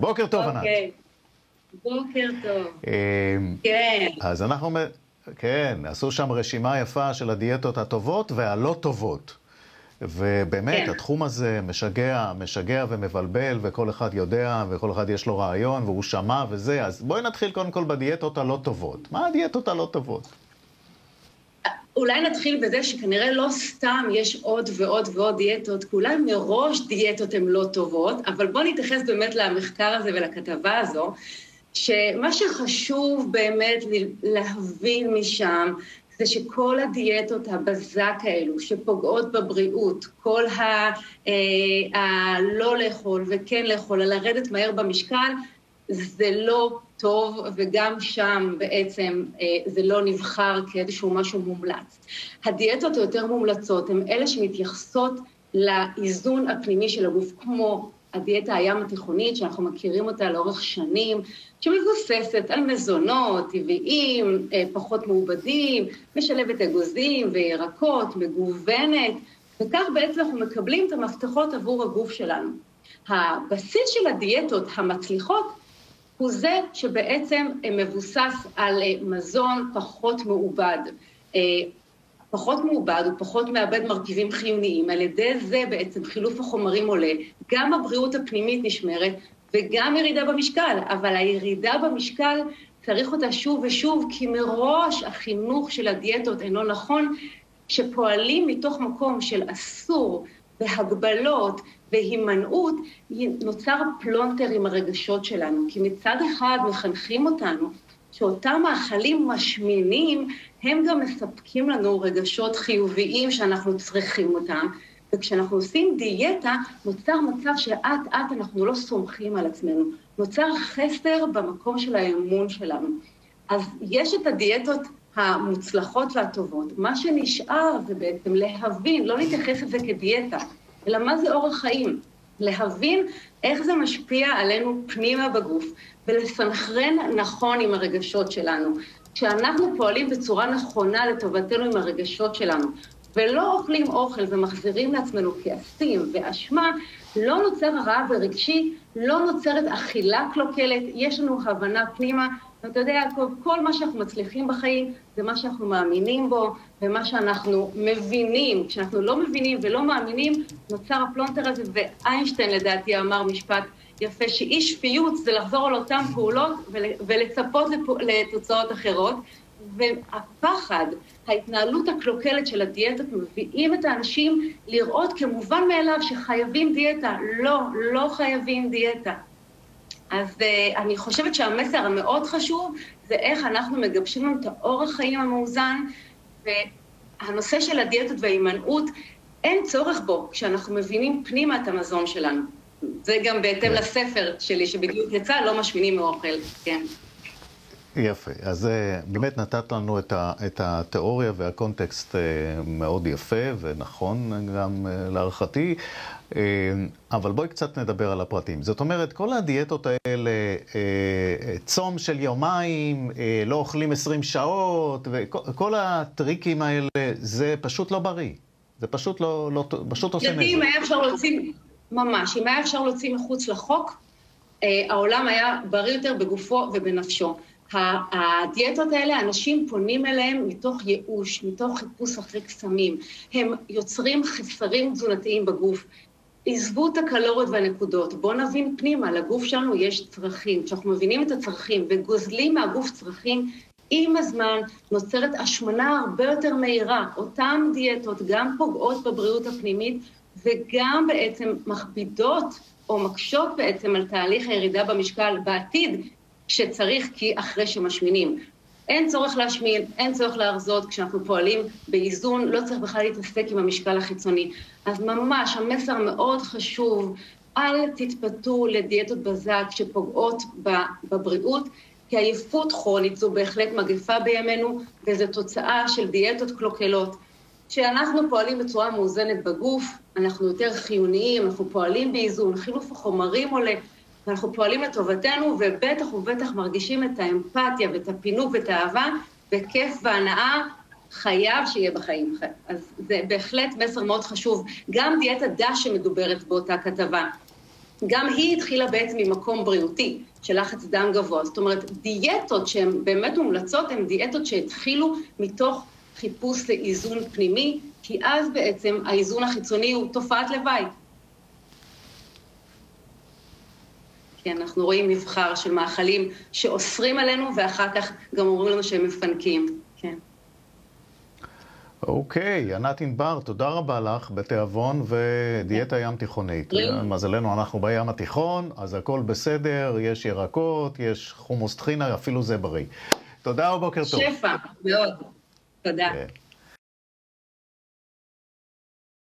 בוקר טוב, ענת. אוקיי. בוקר טוב. אה, כן. אז אנחנו, כן, עשו שם רשימה יפה של הדיאטות הטובות והלא טובות. ובאמת, כן. התחום הזה משגע, משגע ומבלבל, וכל אחד יודע, וכל אחד יש לו רעיון, והוא שמע וזה. אז בואי נתחיל קודם כל בדיאטות הלא טובות. מה הדיאטות הלא טובות? אולי נתחיל בזה שכנראה לא סתם יש עוד ועוד ועוד דיאטות, כי אולי מראש דיאטות הן לא טובות, אבל בואו נתייחס באמת למחקר הזה ולכתבה הזו, שמה שחשוב באמת להבין משם, זה שכל הדיאטות הבזק האלו, שפוגעות בבריאות, כל ה... אה, הלא לאכול וכן לאכול, לרדת מהר במשקל, זה לא טוב, וגם שם בעצם אה, זה לא נבחר כאיזשהו משהו מומלץ. הדיאטות היותר מומלצות הן אלה שמתייחסות לאיזון הפנימי של הגוף, כמו הדיאטה הים התיכונית, שאנחנו מכירים אותה לאורך שנים, שמבוססת על מזונות טבעיים, אה, פחות מעובדים, משלבת אגוזים וירקות, מגוונת, וכך בעצם אנחנו מקבלים את המפתחות עבור הגוף שלנו. הבסיס של הדיאטות המצליחות הוא זה שבעצם אה, מבוסס על אה, מזון פחות מעובד. אה, פחות מעובד, הוא פחות מאבד מרכיבים חיוניים, על ידי זה בעצם חילוף החומרים עולה, גם הבריאות הפנימית נשמרת וגם ירידה במשקל, אבל הירידה במשקל צריך אותה שוב ושוב, כי מראש החינוך של הדיאטות אינו נכון, שפועלים מתוך מקום של אסור והגבלות והימנעות, נוצר פלונטר עם הרגשות שלנו. כי מצד אחד מחנכים אותנו שאותם מאכלים משמינים, הם גם מספקים לנו רגשות חיוביים שאנחנו צריכים אותם. וכשאנחנו עושים דיאטה, נוצר מצב שאט אט אנחנו לא סומכים על עצמנו. נוצר חסר במקום של האמון שלנו. אז יש את הדיאטות המוצלחות והטובות. מה שנשאר זה בעצם להבין, לא להתייחס לזה כדיאטה, אלא מה זה אורח חיים. להבין איך זה משפיע עלינו פנימה בגוף, ולסנכרן נכון עם הרגשות שלנו. כשאנחנו פועלים בצורה נכונה לטובתנו עם הרגשות שלנו, ולא אוכלים אוכל ומחזירים לעצמנו כעסים ואשמה, לא נוצר רעב רגשי, לא נוצרת אכילה קלוקלת, יש לנו הבנה פנימה, ואתה יודע, יעקב, כל מה שאנחנו מצליחים בחיים זה מה שאנחנו מאמינים בו, ומה שאנחנו מבינים. כשאנחנו לא מבינים ולא מאמינים, נוצר הפלונטר הזה, ואיינשטיין לדעתי אמר משפט יפה, שאי שפיות זה לחזור על אותן פעולות ול, ולצפות לתוצאות אחרות. והפחד, ההתנהלות הקלוקלת של הדיאטות, מביאים את האנשים לראות כמובן מאליו שחייבים דיאטה. לא, לא חייבים דיאטה. אז uh, אני חושבת שהמסר המאוד חשוב זה איך אנחנו מגבשים לנו את האורח חיים המאוזן, והנושא של הדיאטות וההימנעות, אין צורך בו כשאנחנו מבינים פנימה את המזון שלנו. זה גם בהתאם לספר שלי שבדיוק יצא, לא משמינים מאוכל, כן. יפה. אז אה, באמת נתת לנו את, ה, את התיאוריה והקונטקסט אה, מאוד יפה ונכון גם אה, להערכתי, אבל בואי קצת נדבר על הפרטים. זאת אומרת, כל הדיאטות האלה, צום של יומיים, לא אוכלים 20 שעות, וכל הטריקים האלה, זה פשוט לא בריא. זה פשוט לא, לא פשוט עושה נזק. אם היה אפשר להוציא, ממש, אם היה אפשר להוציא מחוץ לחוק, העולם היה בריא יותר בגופו ובנפשו. הדיאטות האלה, אנשים פונים אליהם מתוך ייאוש, מתוך חיפוש אחרי קסמים. הם יוצרים חסרים תזונתיים בגוף. עזבו את הקלוריות והנקודות, בואו נבין פנימה, לגוף שלנו יש צרכים. כשאנחנו מבינים את הצרכים וגוזלים מהגוף צרכים, עם הזמן נוצרת השמנה הרבה יותר מהירה. אותן דיאטות גם פוגעות בבריאות הפנימית וגם בעצם מכבידות או מקשות בעצם על תהליך הירידה במשקל בעתיד, שצריך כי אחרי שמשמינים. אין צורך להשמין, אין צורך להרזות, כשאנחנו פועלים באיזון, לא צריך בכלל להתעסק עם המשקל החיצוני. אז ממש, המסר מאוד חשוב, אל תתפתו לדיאטות בזק שפוגעות בבריאות, כי עייפות כרונית זו בהחלט מגפה בימינו, וזו תוצאה של דיאטות קלוקלות. כשאנחנו פועלים בצורה מאוזנת בגוף, אנחנו יותר חיוניים, אנחנו פועלים באיזון, חילוף החומרים עולה, ואנחנו פועלים לטובתנו, ובטח ובטח מרגישים את האמפתיה ואת הפינוק ואת האהבה, וכיף והנאה חייב שיהיה בחיים. אז זה בהחלט מסר מאוד חשוב. גם דיאטה דש שמדוברת באותה כתבה. גם היא התחילה בעצם ממקום בריאותי של לחץ דם גבוה. זאת אומרת, דיאטות שהן באמת מומלצות הן דיאטות שהתחילו מתוך חיפוש לאיזון פנימי, כי אז בעצם האיזון החיצוני הוא תופעת לוואי. כן, אנחנו רואים מבחר של מאכלים שאוסרים עלינו, ואחר כך גם אומרים לנו שהם מפנקים, כן. אוקיי, ענת ענבר, תודה רבה לך בתיאבון ודיאטה ים תיכונית. מזלנו, אנחנו בים התיכון, אז הכל בסדר, יש ירקות, יש חומוס טחינה, אפילו זה בריא. תודה ובוקר טוב. שפע, מאוד. תודה. כן.